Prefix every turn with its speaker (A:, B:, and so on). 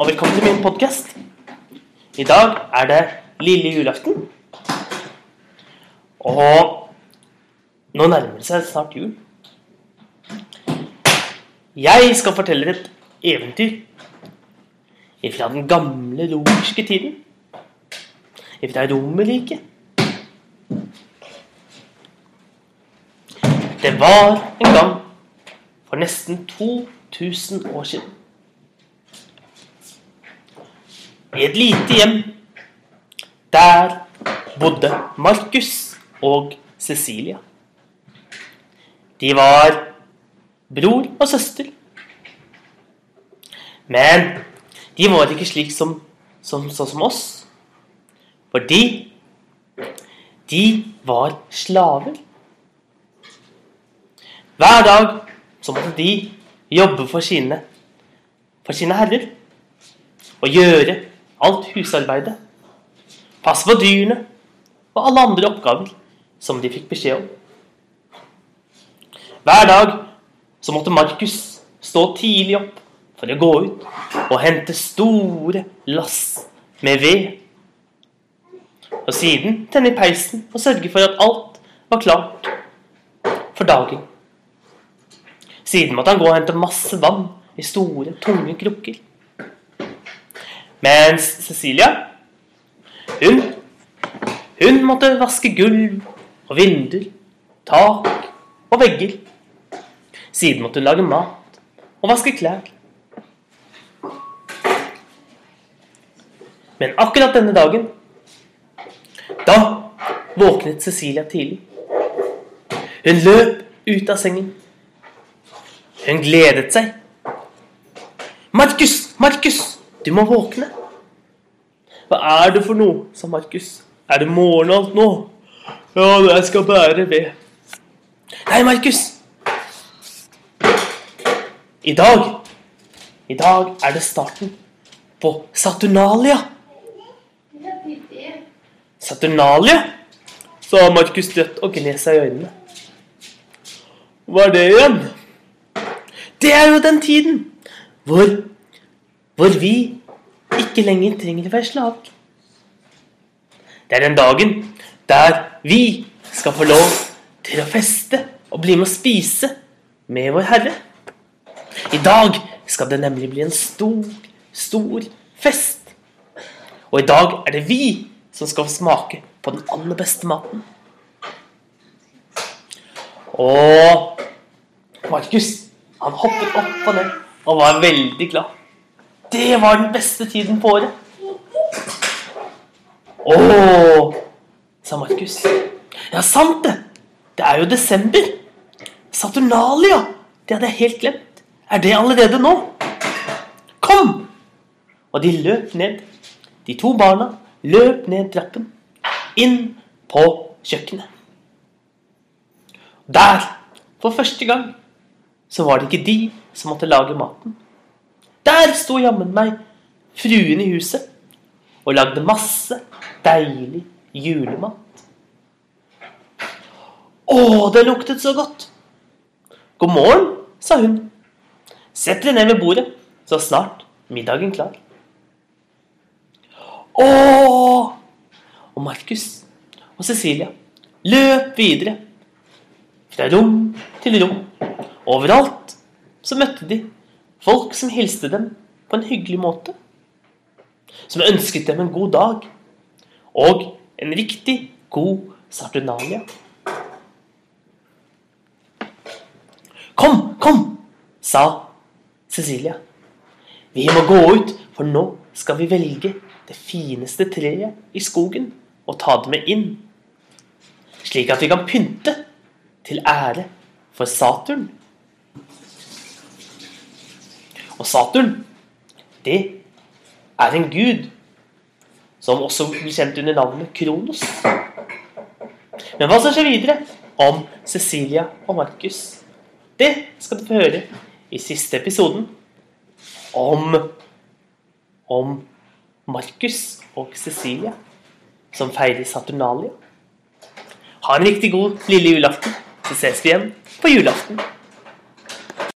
A: og velkommen til min podkast. I dag er det lille julaften. Og nå nærmer det seg snart jul. Jeg skal fortelle et eventyr fra den gamle romerske tiden. Fra Romerriket. Det var en gang for nesten 2000 år siden. I et lite hjem. Der bodde Markus og Cecilia. De var bror og søster. Men de var ikke slik som, som, sånn som oss. Fordi de var slaver. Hver dag så måtte de jobbe for sine, for sine herrer. Og gjøre alt husarbeidet. Passe på dyrene og alle andre oppgaver som de fikk beskjed om. Hver dag så måtte Markus stå tidlig opp for å gå ut og hente store lass med ved. Og siden tenne i peisen og sørge for at alt var klart for dagen. Siden måtte han gå og hente masse vann i store, tunge krukker. Mens Cecilia, hun, hun måtte vaske gulv og vinduer, tak og vegger. Siden måtte hun lage mat og vaske klær. Men akkurat denne dagen, da våknet Cecilia tidlig. Hun løp ut av sengen. Hun gledet seg. Markus! Markus! Du må våkne. Hva er det for noe? sa Markus. Er det morgen alt nå? Ja, jeg skal bære ved. Nei, Markus. I dag I dag er det starten på Saturnalia. Saturnalia? sa Markus dødt og gned seg i øynene. Hva er det igjen? Det er jo den tiden hvor hvor vi ikke lenger trenger å være slag. Det er den dagen der vi skal få lov til å feste og bli med å spise med vår Herre. I dag skal det nemlig bli en stor, stor fest. Og i dag er det vi som skal smake på den aller beste maten. Og Markus, han hoppet opp og ned og var veldig glad. Det var den beste tiden på året. Å, sa Markus. Ja, sant det. Det er jo desember. Saturnalia. Det hadde jeg helt glemt. Er det allerede nå? Kom! Og de løp ned. De to barna løp ned trappen. Inn på kjøkkenet. Der, for første gang, så var det ikke de som måtte lage maten. Der sto jammen meg fruen i huset og lagde masse deilig julemat. Å, det luktet så godt! God morgen, sa hun. Sett dere ned ved bordet, så snart middagen klar. Å! Og Markus og Cecilia løp videre. Fra rom til rom. Overalt så møtte de Folk som hilste dem på en hyggelig måte. Som ønsket dem en god dag. Og en riktig god Saturnalia. Kom, kom, sa Cecilia. Vi må gå ut, for nå skal vi velge det fineste treet i skogen og ta det med inn. Slik at vi kan pynte til ære for Saturn. Og Saturn, det er en gud som også blir kjent under navnet Kronos. Men hva som skjer videre om Cecilia og Markus, det skal du få høre i siste episoden om om Markus og Cecilia som feirer Saturnalia. Ha en riktig god lille julaften, så ses vi igjen på julaften.